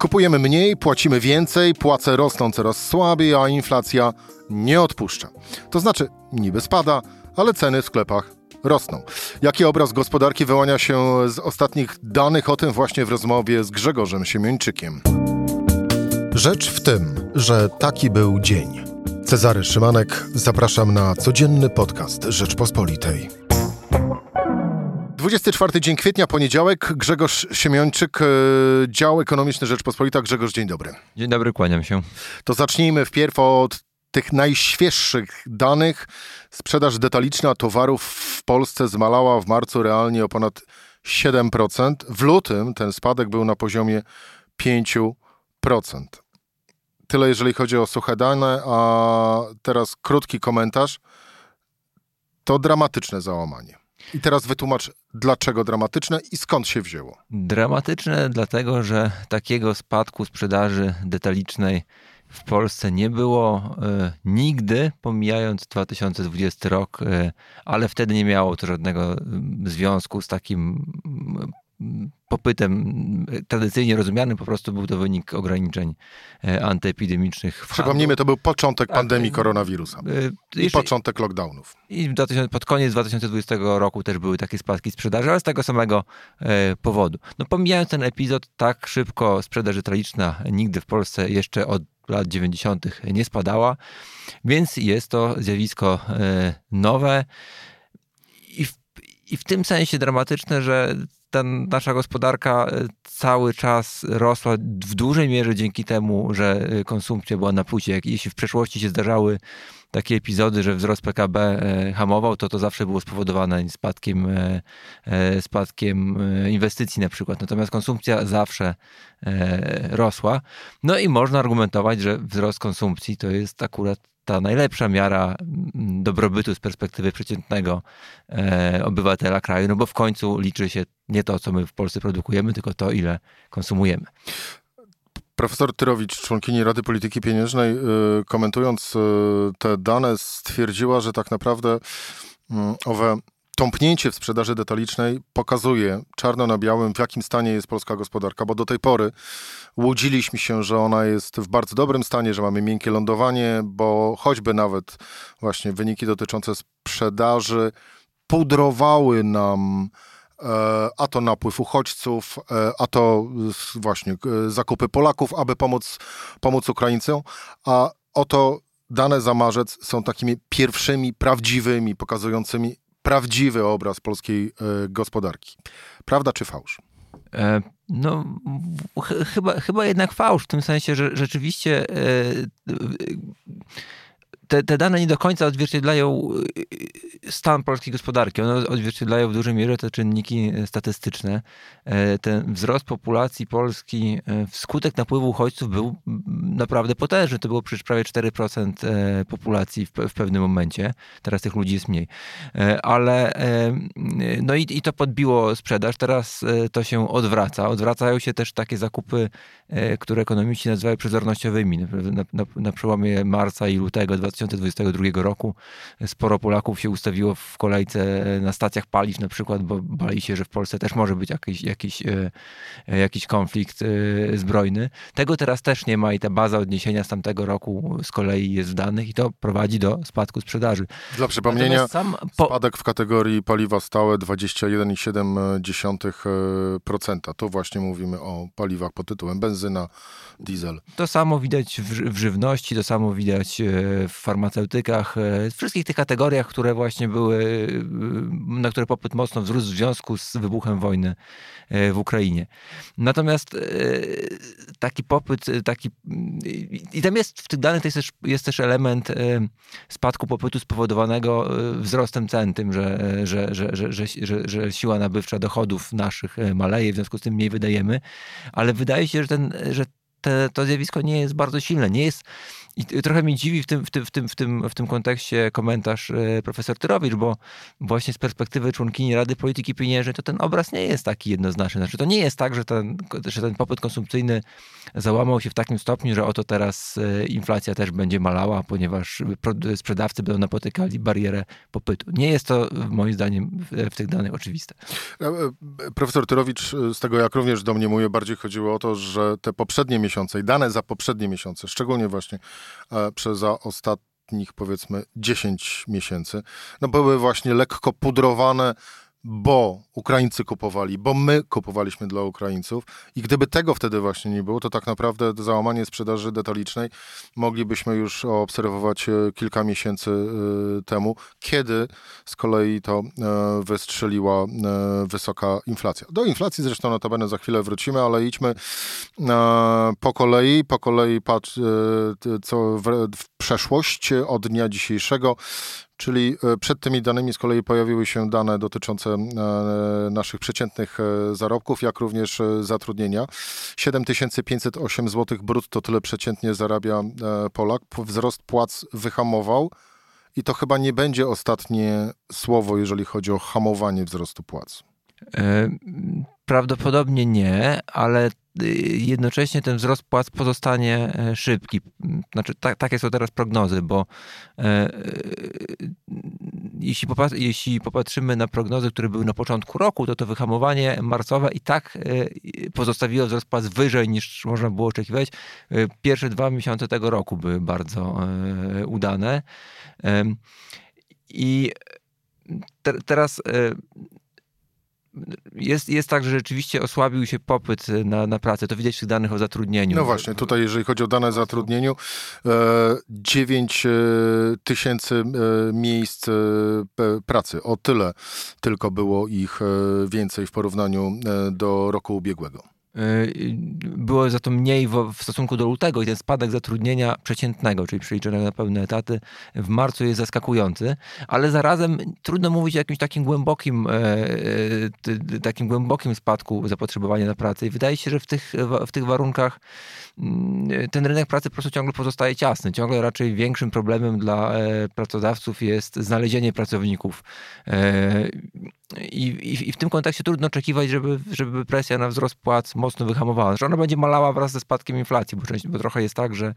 Kupujemy mniej, płacimy więcej, płace rosną coraz słabiej, a inflacja nie odpuszcza. To znaczy, niby spada, ale ceny w sklepach rosną. Jaki obraz gospodarki wyłania się z ostatnich danych? O tym właśnie w rozmowie z Grzegorzem Siemieńczykiem. Rzecz w tym, że taki był dzień. Cezary Szymanek, zapraszam na codzienny podcast Rzeczpospolitej. 24 dzień kwietnia, poniedziałek. Grzegorz Siemiończyk, e, dział ekonomiczny Rzeczpospolita. Grzegorz, dzień dobry. Dzień dobry, kłaniam się. To zacznijmy wpierw od tych najświeższych danych. Sprzedaż detaliczna towarów w Polsce zmalała w marcu realnie o ponad 7%. W lutym ten spadek był na poziomie 5%. Tyle jeżeli chodzi o suche dane, a teraz krótki komentarz. To dramatyczne załamanie. I teraz wytłumacz, dlaczego dramatyczne i skąd się wzięło. Dramatyczne dlatego, że takiego spadku sprzedaży detalicznej w Polsce nie było y, nigdy, pomijając 2020 rok, y, ale wtedy nie miało to żadnego związku z takim popytem tradycyjnie rozumianym, po prostu był to wynik ograniczeń e, antyepidemicznych. Przypomnijmy, to był początek tak, pandemii e, koronawirusa e, i początek lockdownów. I pod koniec 2020 roku też były takie spadki sprzedaży, ale z tego samego powodu. No pomijając ten epizod, tak szybko sprzedaż detaliczna nigdy w Polsce jeszcze od lat 90. nie spadała, więc jest to zjawisko nowe i w, i w tym sensie dramatyczne, że ta nasza gospodarka e, cały czas rosła w dużej mierze dzięki temu, że e, konsumpcja była na plusie. Jeśli w przeszłości się zdarzały takie epizody, że wzrost PKB e, hamował, to to zawsze było spowodowane spadkiem, spadkiem inwestycji na przykład. Natomiast konsumpcja zawsze rosła. No i można argumentować, że wzrost konsumpcji to jest akurat ta najlepsza miara dobrobytu z perspektywy przeciętnego obywatela kraju, no bo w końcu liczy się nie to, co my w Polsce produkujemy, tylko to, ile konsumujemy. Profesor Tyrowicz, członkini Rady Polityki Pieniężnej, y, komentując y, te dane, stwierdziła, że tak naprawdę mm, owe tąpnięcie w sprzedaży detalicznej pokazuje czarno na białym, w jakim stanie jest polska gospodarka, bo do tej pory łudziliśmy się, że ona jest w bardzo dobrym stanie, że mamy miękkie lądowanie, bo choćby nawet właśnie wyniki dotyczące sprzedaży pudrowały nam a to napływ uchodźców, e, a to właśnie e, zakupy Polaków, aby pomóc, pomóc Ukraińcom, a oto dane za marzec są takimi pierwszymi, prawdziwymi, pokazującymi prawdziwy obraz polskiej e, gospodarki. Prawda czy fałsz? E, no, ch chyba, chyba jednak fałsz, w tym sensie, że rzeczywiście e, te, te dane nie do końca odzwierciedlają y, stan polskiej gospodarki. One odzwierciedlają w dużej mierze te czynniki statystyczne. E, ten wzrost populacji Polski e, wskutek napływu uchodźców był naprawdę potężny. To było przecież prawie 4% e, populacji w, w pewnym momencie. Teraz tych ludzi jest mniej. Ale no i, i to podbiło sprzedaż. Teraz to się odwraca. Odwracają się też takie zakupy, które ekonomiści nazywają przezornościowymi. Na, na, na przełomie marca i lutego 2020 2022 roku sporo Polaków się ustawiło w kolejce na stacjach paliw na przykład, bo bali się, że w Polsce też może być jakiś, jakiś, e, jakiś konflikt e, zbrojny. Tego teraz też nie ma i ta baza odniesienia z tamtego roku z kolei jest w danych i to prowadzi do spadku sprzedaży. Dla przypomnienia, po... spadek w kategorii paliwa stałe 21,7%. Tu właśnie mówimy o paliwach pod tytułem benzyna, diesel. To samo widać w, w żywności, to samo widać e, w farmaceutykach, e, wszystkich tych kategoriach, które właśnie były, e, na które popyt mocno wzrósł w związku z wybuchem wojny w Ukrainie. Natomiast taki popyt, taki i tam jest w tych danych jest też, jest też element spadku popytu spowodowanego wzrostem cen, tym, że, że, że, że, że, że, że siła nabywcza dochodów naszych maleje, w związku z tym mniej wydajemy, ale wydaje się, że, ten, że te, to zjawisko nie jest bardzo silne. Nie jest, I trochę mnie dziwi w tym, w tym, w tym, w tym, w tym kontekście komentarz profesor Tyrowicz, bo właśnie z perspektywy członkini Rady Polityki Pieniężnej to ten obraz nie jest taki jednoznaczny. Znaczy to nie jest tak, że ten, że ten popyt konsumpcyjny załamał się w takim stopniu, że oto teraz inflacja też będzie malała, ponieważ sprzedawcy będą napotykali barierę popytu. Nie jest to moim zdaniem w tych danych oczywiste. Profesor Tyrowicz z tego jak również do mnie mówię, bardziej chodziło o to, że te poprzednie miesiące i dane za poprzednie miesiące, szczególnie właśnie e, przez ostatnich powiedzmy 10 miesięcy, no były właśnie lekko pudrowane bo Ukraińcy kupowali, bo my kupowaliśmy dla Ukraińców i gdyby tego wtedy właśnie nie było, to tak naprawdę załamanie sprzedaży detalicznej moglibyśmy już obserwować e, kilka miesięcy e, temu, kiedy z kolei to e, wystrzeliła wysoka inflacja. Do inflacji zresztą notabene za chwilę wrócimy, ale idźmy po kolei, po kolei patrz co w, w przeszłość od dnia dzisiejszego. Czyli e, przed tymi danymi z kolei pojawiły się dane dotyczące e, naszych przeciętnych e, zarobków, jak również zatrudnienia. 7508 zł brutto tyle przeciętnie zarabia Polak. Wzrost płac wyhamował i to chyba nie będzie ostatnie słowo, jeżeli chodzi o hamowanie wzrostu płac. Prawdopodobnie nie, ale Y, jednocześnie ten wzrost płac pozostanie e, szybki. Znaczy, tak, takie są teraz prognozy, bo e, e, jeśli, popatr jeśli popatrzymy na prognozy, które były na początku roku, to to wyhamowanie marcowe i tak pozostawiło wzrost płac wyżej niż można było oczekiwać. Pierwsze dwa miesiące tego roku były bardzo udane. I te, teraz jest, jest tak, że rzeczywiście osłabił się popyt na, na pracę. To widać w tych danych o zatrudnieniu. No właśnie, tutaj jeżeli chodzi o dane o zatrudnieniu, 9 e, e, tysięcy e, miejsc pracy. O tyle tylko było ich więcej w porównaniu do roku ubiegłego. Y, było za to mniej w, stosunku do lutego i ten spadek zatrudnienia przeciętnego, czyli przeliczonego na pełne etaty w marcu jest zaskakujący, ale zarazem trudno mówić o jakimś takim głębokim, e, e, takim głębokim spadku zapotrzebowania na pracę i wydaje się, że w tych, w tych warunkach mm, ten rynek pracy po prostu ciągle pozostaje ciasny. Ciągle raczej większym problemem dla e, pracodawców jest znalezienie pracowników. I, i, I, w tym kontekście trudno oczekiwać, żeby, żeby presja na wzrost płac mocno wyhamowała. Że ona będzie malała wraz ze spadkiem inflacji, bo, bo trochę jest tak, że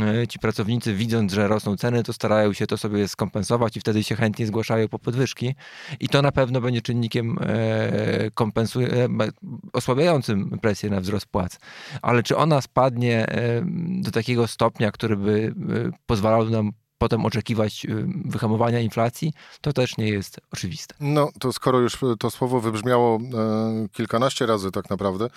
e, ci pracownicy widząc, że rosną ceny, to starają się to sobie skompensować i wtedy się chętnie zgłaszają po podwyżki i to na pewno będzie czynnikiem e, e, osłabiającym presję na wzrost płac. Ale czy ona spadnie do takiego stopnia, który by pozwalał nam potem oczekiwać y, wyhamowania inflacji, to też nie jest oczywiste. No to skoro już to słowo wybrzmiało e, kilkanaście razy tak naprawdę,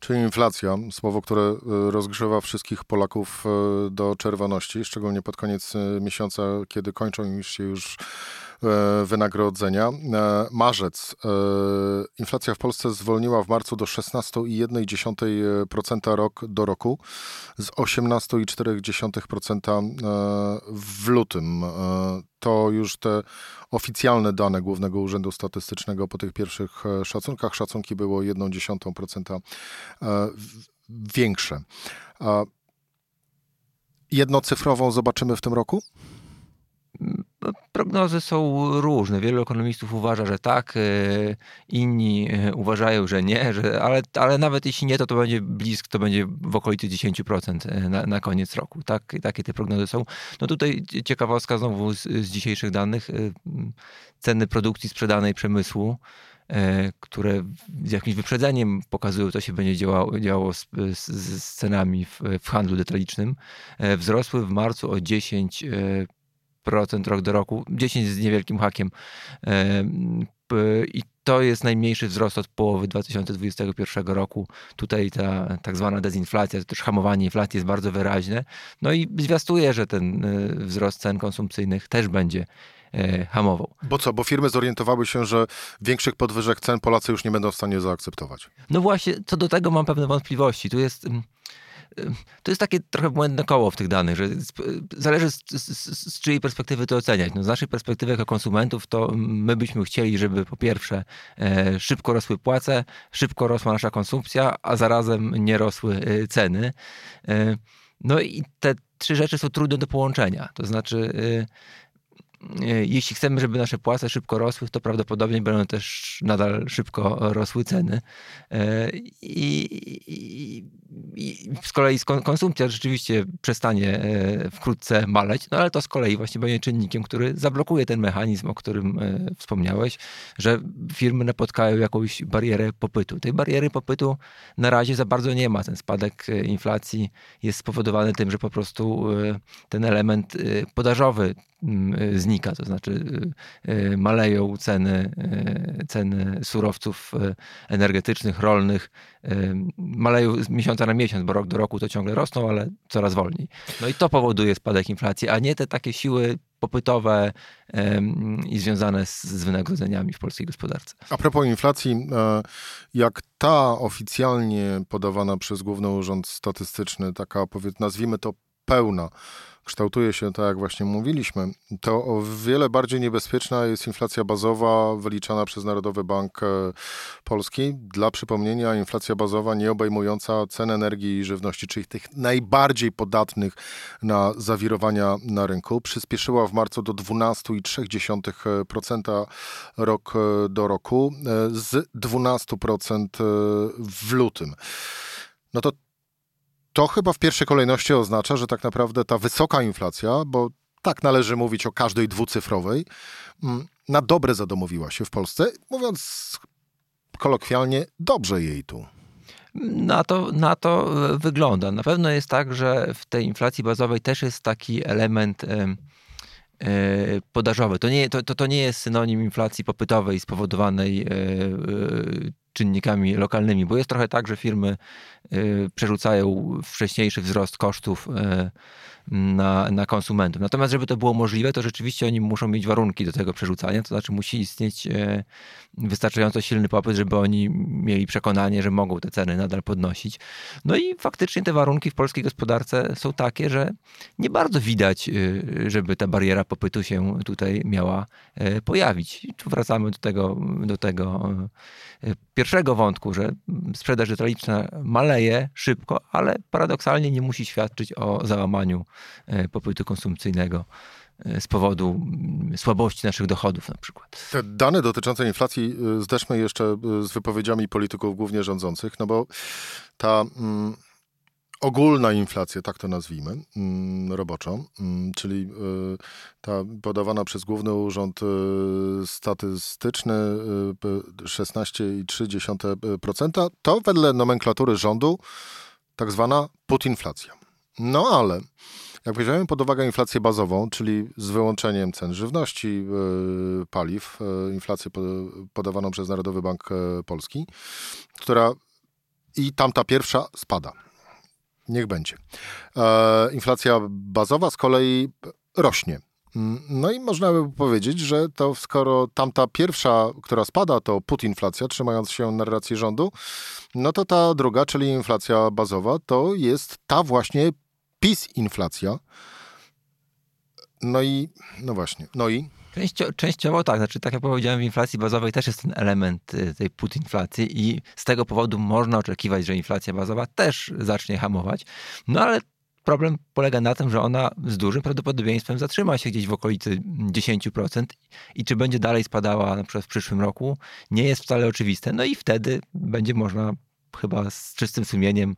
czyli inflacja, słowo, które e, rozgrzewa wszystkich Polaków e, do czerwoności, szczególnie pod koniec miesiąca, kiedy kończą się już wynagrodzenia. E, marzec. E, inflacja w Polsce zwolniła w marcu do 16,1% rok do roku, z 18,4% w lutym. To już te oficjalne dane Głównego Urzędu Statystycznego po tych pierwszych szacunkach. Szacunki było 1,1% większe. Jednocyfrową zobaczymy w tym roku? No, prognozy są różne. Wielu ekonomistów uważa, że tak, e, inni e, uważają, że nie, że, ale, ale nawet jeśli nie, to to będzie blisko, to będzie w okolicy 10% e, na, na koniec roku. Tak, takie te prognozy są. No tutaj ciekawostka znowu z, z dzisiejszych danych. Ceny produkcji sprzedanej przemysłu które z jakimś wyprzedzeniem pokazują, co się będzie działało, działo z, z, z cenami w, w, handlu detalicznym, wzrosły w marcu o 10 procent rok do roku, 10 z niewielkim hakiem. I to jest najmniejszy wzrost od połowy 2021 roku. Tutaj ta tak zwana dezinflacja, to też hamowanie inflacji jest bardzo wyraźne. No i zwiastuje, że ten e, wzrost cen konsumpcyjnych też będzie e, hamował. Bo co, bo firmy zorientowały się, że większych podwyżek cen Polacy już nie będą w stanie zaakceptować. No właśnie, co do tego mam pewne wątpliwości. Tu jest to jest takie trochę błędne koło w tych danych, że zależy z, z, z, czyjej perspektywy to oceniać. No z naszej perspektywy jako konsumentów to my byśmy chcieli, żeby po pierwsze e, szybko rosły płace, szybko rosła nasza konsumpcja, a zarazem nie rosły e, ceny. E, no i te trzy rzeczy są trudne do połączenia. To znaczy, jeśli chcemy, żeby nasze płace szybko rosły, to prawdopodobnie będą też nadal szybko rosły ceny. I, i, i z kolei konsumpcja rzeczywiście przestanie e, wkrótce maleć, no ale to z kolei właśnie będzie czynnikiem, który zablokuje ten mechanizm, o którym wspomniałeś, że firmy napotkają jakąś barierę popytu. Tej bariery popytu na razie za bardzo nie ma. Ten spadek inflacji jest spowodowany tym, że po prostu ten element podażowy znika, to znaczy y, y, maleją ceny, y, ceny surowców energetycznych, rolnych, maleją z miesiąca na miesiąc, bo rok do roku to ciągle rosną, ale coraz wolniej. No i to powoduje spadek inflacji, a nie te takie siły popytowe i związane z, wynagrodzeniami w polskiej gospodarce. A propos inflacji, e, jak ta oficjalnie podawana przez Główny Urząd Statystyczny, taka nazwijmy to pełna, kształtuje się, tak jak właśnie mówiliśmy, to o wiele bardziej niebezpieczna jest inflacja bazowa wyliczana przez Narodowy Bank e, Polski. Dla przypomnienia, inflacja bazowa nie obejmująca cen energii i żywności, czyli tych najbardziej podatnych na zawirowania na rynku, przyspieszyła w marcu do 12,3% rok e, do roku e, z 12% w lutym. No to to chyba w pierwszej kolejności oznacza, że tak naprawdę ta wysoka inflacja, bo tak należy mówić o każdej dwucyfrowej, mm, na dobre zadomowiła się w Polsce. Mówiąc kolokwialnie, dobrze jej tu. Na to, na to wygląda. Na pewno jest tak, że w tej inflacji bazowej też jest taki element e, podażowy. To nie, to, to, to nie jest synonim inflacji popytowej spowodowanej e, czynnikami lokalnymi, bo jest trochę tak, że firmy y, przerzucają wcześniejszy wzrost kosztów y, na, na konsumentów. Natomiast, żeby to było możliwe, to rzeczywiście oni muszą mieć warunki do tego przerzucania, to znaczy musi istnieć e, wystarczająco silny popyt, żeby oni mieli przekonanie, że mogą te ceny nadal podnosić. No i faktycznie te warunki w polskiej gospodarce są takie, że nie bardzo widać, e, żeby ta bariera popytu się tutaj miała e, pojawić. Wracamy do tego, do tego pierwszego wątku, że sprzedaż detaliczna maleje szybko, ale paradoksalnie nie musi świadczyć o załamaniu popytu konsumpcyjnego e, z powodu mm, słabości naszych dochodów na przykład. Te dane dotyczące inflacji e, zdeszmy jeszcze z wypowiedziami polityków głównie rządzących, no bo ta mm, ogólna inflacja, tak to nazwijmy, mm, roboczą, mm, czyli y, ta podawana przez Główny Urząd y, Statystyczny y, 16,3%, to wedle nomenklatury rządu tak zwana putinflacja. No ale jak weźmiemy pod uwagę inflację bazową, czyli z wyłączeniem cen żywności, yy, paliw, yy, inflację podawaną przez Narodowy Bank yy, Polski, która i tamta pierwsza spada. Niech będzie. Inflacja bazowa z kolei rośnie. Mm, no i można by powiedzieć, że to skoro tamta pierwsza, która spada, to putinflacja, trzymając się narracji rządu, no to ta druga, czyli inflacja bazowa, to jest ta właśnie PiS inflacja. No i, no właśnie, no i... Częścio, częściowo tak, znaczy tak jak powiedziałem, w inflacji bazowej też jest ten element y, tej putinflacji i z tego powodu można oczekiwać, że inflacja bazowa też zacznie hamować. No ale problem polega na tym, że ona z dużym prawdopodobieństwem zatrzyma się gdzieś w okolicy 10% i czy będzie dalej spadała na przykład w przyszłym roku, nie jest wcale oczywiste. No i wtedy będzie można chyba z czystym sumieniem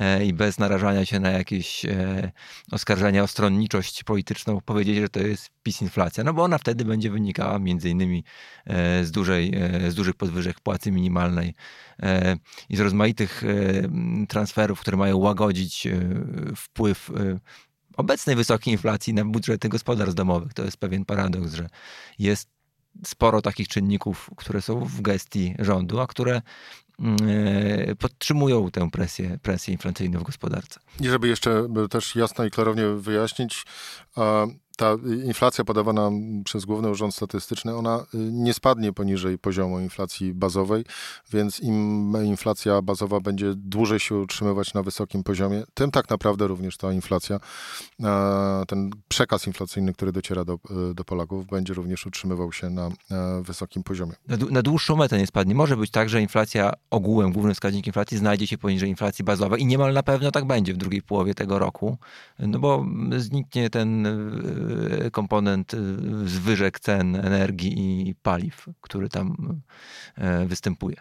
e, i bez narażania się na jakieś e, oskarżenia o stronniczość polityczną powiedzieć, że to jest PiS inflacja, no bo ona wtedy będzie wynikała między innymi e, z, dużej, z dużych podwyżek płacy minimalnej i z rozmaitych transferów, które mają łagodzić wpływ obecnej wysokiej inflacji na budżety gospodarstw domowych. To jest pewien paradoks, że jest sporo takich czynników, które są w gestii rządu, a które podtrzymują tę presję, presję inflacyjną w gospodarce. I żeby jeszcze też jasno i klarownie wyjaśnić, ta inflacja podawana przez Główny Urząd Statystyczny, ona y, nie spadnie poniżej poziomu inflacji bazowej, więc im inflacja bazowa będzie dłużej się utrzymywać na wysokim poziomie, tym tak naprawdę również ta inflacja, ten przekaz inflacyjny, który dociera do, y, do Polaków, będzie również utrzymywał się na wysokim poziomie. Na, na dłuższą metę nie spadnie. Może być tak, że inflacja ogółem, główny wskaźnik inflacji znajdzie się poniżej inflacji bazowej i niemal na pewno tak będzie w drugiej połowie tego roku, no bo zniknie ten y, komponent y, zwyżek cen energii i paliw, który tam y, występuje.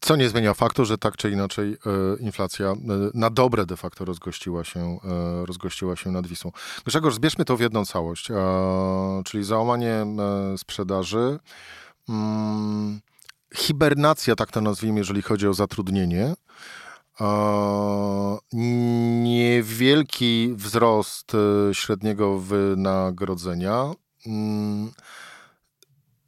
Co nie zmienia faktu, że tak czy inaczej inflacja na dobre de facto rozgościła się, rozgościła się nad Wisłą. Grzegorz, zbierzmy to w jedną całość, czyli załamanie sprzedaży, mm, hibernacja, tak to nazwijmy, jeżeli chodzi o zatrudnienie, niewielki wzrost e, średniego wynagrodzenia, mm,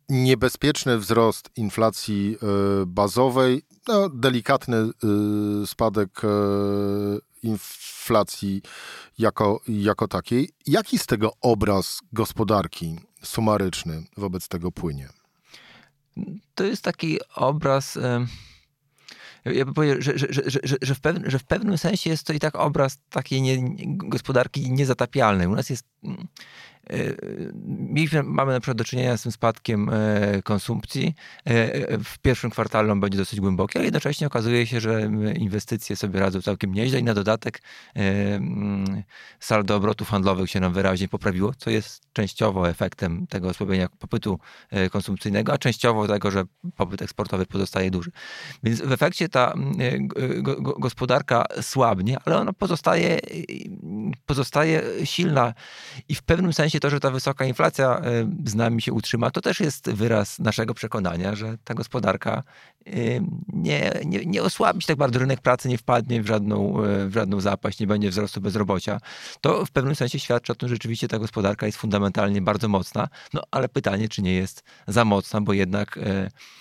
niebezpieczny wzrost inflacji e, bazowej, no, delikatny e, spadek inflacji jako, jako takiej. Jaki z tego obraz gospodarki sumaryczny wobec tego płynie? To jest taki obraz ja bym powiedział, że, że, że, że, w pewnym, że w pewnym sensie jest to i tak obraz takiej nie, gospodarki niezatapialnej. U nas jest mieliśmy, mamy na przykład do czynienia z tym spadkiem e, konsumpcji. E, w pierwszym kwartale on będzie dosyć głęboki, ale jednocześnie okazuje się, że inwestycje sobie radzą całkiem nieźle i na dodatek mm, saldo obrotów handlowych się nam wyraźnie poprawiło, co jest częściowo efektem tego osłabienia popytu konsumpcyjnego, a częściowo tego, że popyt eksportowy pozostaje duży. Więc w efekcie ta gospodarka słabnie, ale ona pozostaje, pozostaje silna i w pewnym sensie to, że ta wysoka inflacja y, z nami się utrzyma, to też jest wyraz naszego przekonania, że ta gospodarka y, nie, nie, nie osłabi się tak bardzo, rynek pracy nie wpadnie w żadną, y, w żadną zapaść, nie będzie wzrostu bezrobocia. To w pewnym sensie świadczy o tym, że rzeczywiście ta gospodarka jest fundamentalnie bardzo mocna, no ale pytanie, czy nie jest za mocna, bo jednak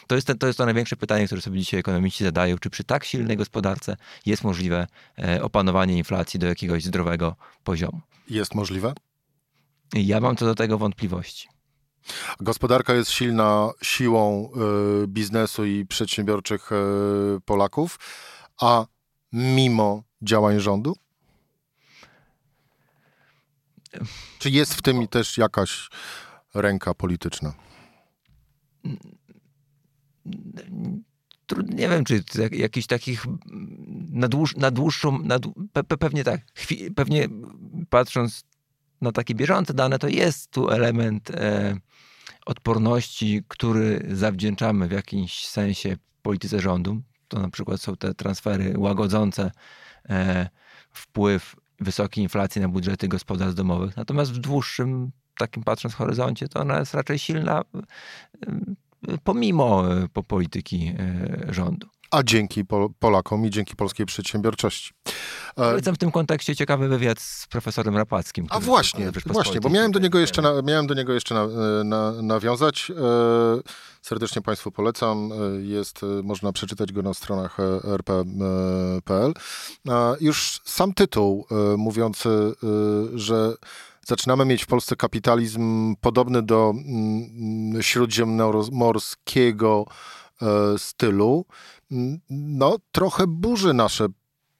to jest, to jest to największe pytanie, które sobie dzisiaj ekonomiści zadają, czy przy tak silnej gospodarce jest możliwe opanowanie inflacji do jakiegoś zdrowego poziomu. Jest możliwe? Ja mam co do tego wątpliwości. Gospodarka jest silna siłą y, biznesu i przedsiębiorczych y, Polaków, a mimo działań rządu? Czy jest w tym też jakaś ręka polityczna? Nie wiem, czy jakiś takich na, dłuż, na dłuższą, na, pewnie tak, pewnie patrząc na takie bieżące dane, to jest tu element e, odporności, który zawdzięczamy w jakimś sensie polityce rządu. To na przykład są te transfery łagodzące e, wpływ wysokiej inflacji na budżety gospodarstw domowych. Natomiast w dłuższym, takim patrząc horyzoncie, to ona jest raczej silna e, pomimo e, po polityki e, rządu a dzięki Polakom i dzięki polskiej przedsiębiorczości. Polecam w tym kontekście ciekawy wywiad z profesorem Rapackim. A właśnie, właśnie, bo miałem do niego jeszcze, na, miałem do niego jeszcze na, na, nawiązać. E, serdecznie Państwu polecam. E, jest, e, można przeczytać go na stronach rp.pl. Już sam tytuł mówiący, że zaczynamy mieć w Polsce kapitalizm podobny do mm, śródziemnomorskiego stylu, no, trochę burzy nasze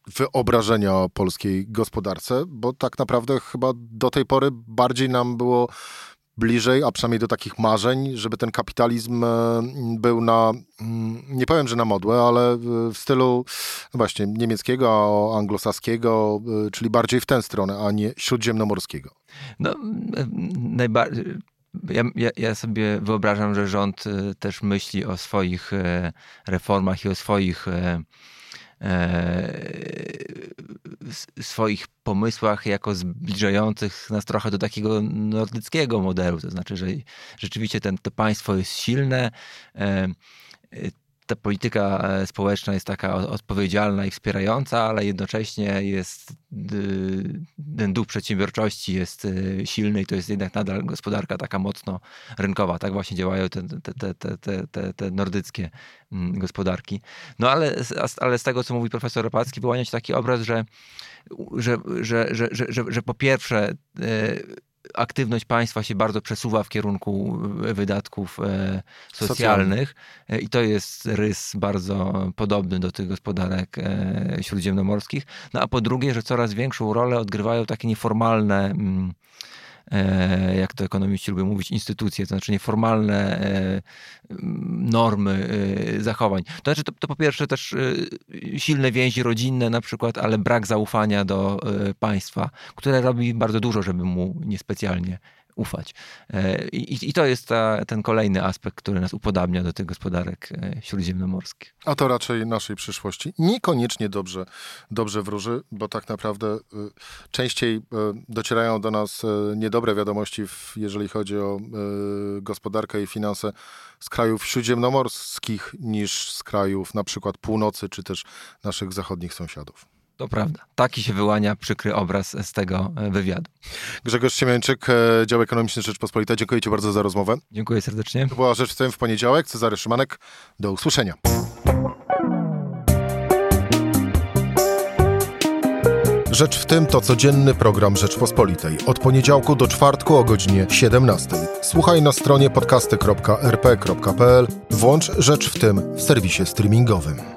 wyobrażenia o polskiej gospodarce, bo tak naprawdę chyba do tej pory bardziej nam było bliżej, a przynajmniej do takich marzeń, żeby ten kapitalizm e, był na, mm, nie powiem, że na modłę, ale w stylu właśnie niemieckiego, anglosaskiego, e, czyli bardziej w tę stronę, a nie śródziemnomorskiego. No, najbardziej ja, ja, ja, sobie wyobrażam, że rząd e, też myśli o swoich e, reformach i o swoich e, swoich pomysłach jako zbliżających nas trochę do takiego nordyckiego modelu. To znaczy, że rzeczywiście ten, to państwo jest silne, ta polityka e, społeczna jest taka odpowiedzialna i wspierająca, ale jednocześnie jest ten duch przedsiębiorczości jest e, silny i to jest jednak nadal gospodarka taka mocno rynkowa. Tak właśnie działają te, te, te, te, nordyckie mm, gospodarki. No ale, ale z tego, co mówi profesor Ropacki, wyłania się taki obraz, że, że, że, że, że, że, że po pierwsze e, aktywność państwa się bardzo przesuwa w kierunku wydatków socjalnych i to jest rys bardzo podobny do tych gospodarek śródziemnomorskich. No a po drugie, że coraz większą rolę odgrywają takie nieformalne mm, E, jak to ekonomiści lubią mówić, instytucje, to znaczy nieformalne e, normy e, zachowań. To znaczy, to, to po pierwsze też silne więzi rodzinne na przykład, ale brak zaufania do państwa, które robi bardzo dużo, żeby mu niespecjalnie ufać. E, I, i to jest ta, ten kolejny aspekt, który nas upodabnia do tych gospodarek e, śródziemnomorskich. A to raczej naszej przyszłości. Niekoniecznie dobrze, dobrze wróży, bo tak naprawdę e, częściej docierają do nas niedobre wiadomości, jeżeli chodzi o gospodarkę i finanse z krajów śródziemnomorskich niż z krajów na przykład północy, czy też naszych zachodnich sąsiadów. To prawda. Taki się wyłania przykry obraz z tego e, wywiadu. Grzegorz Siemiańczyk, e, Dział Ekonomiczny Rzeczpospolita. Dziękuję Ci bardzo za rozmowę. Dziękuję serdecznie. To była Rzecz w tym w poniedziałek. Cezary Szymanek. Do usłyszenia. Rzecz w tym to codzienny program Rzeczpospolitej. Od poniedziałku do czwartku o godzinie 17. Słuchaj na stronie podcasty.rp.pl. Włącz Rzecz w tym w serwisie streamingowym.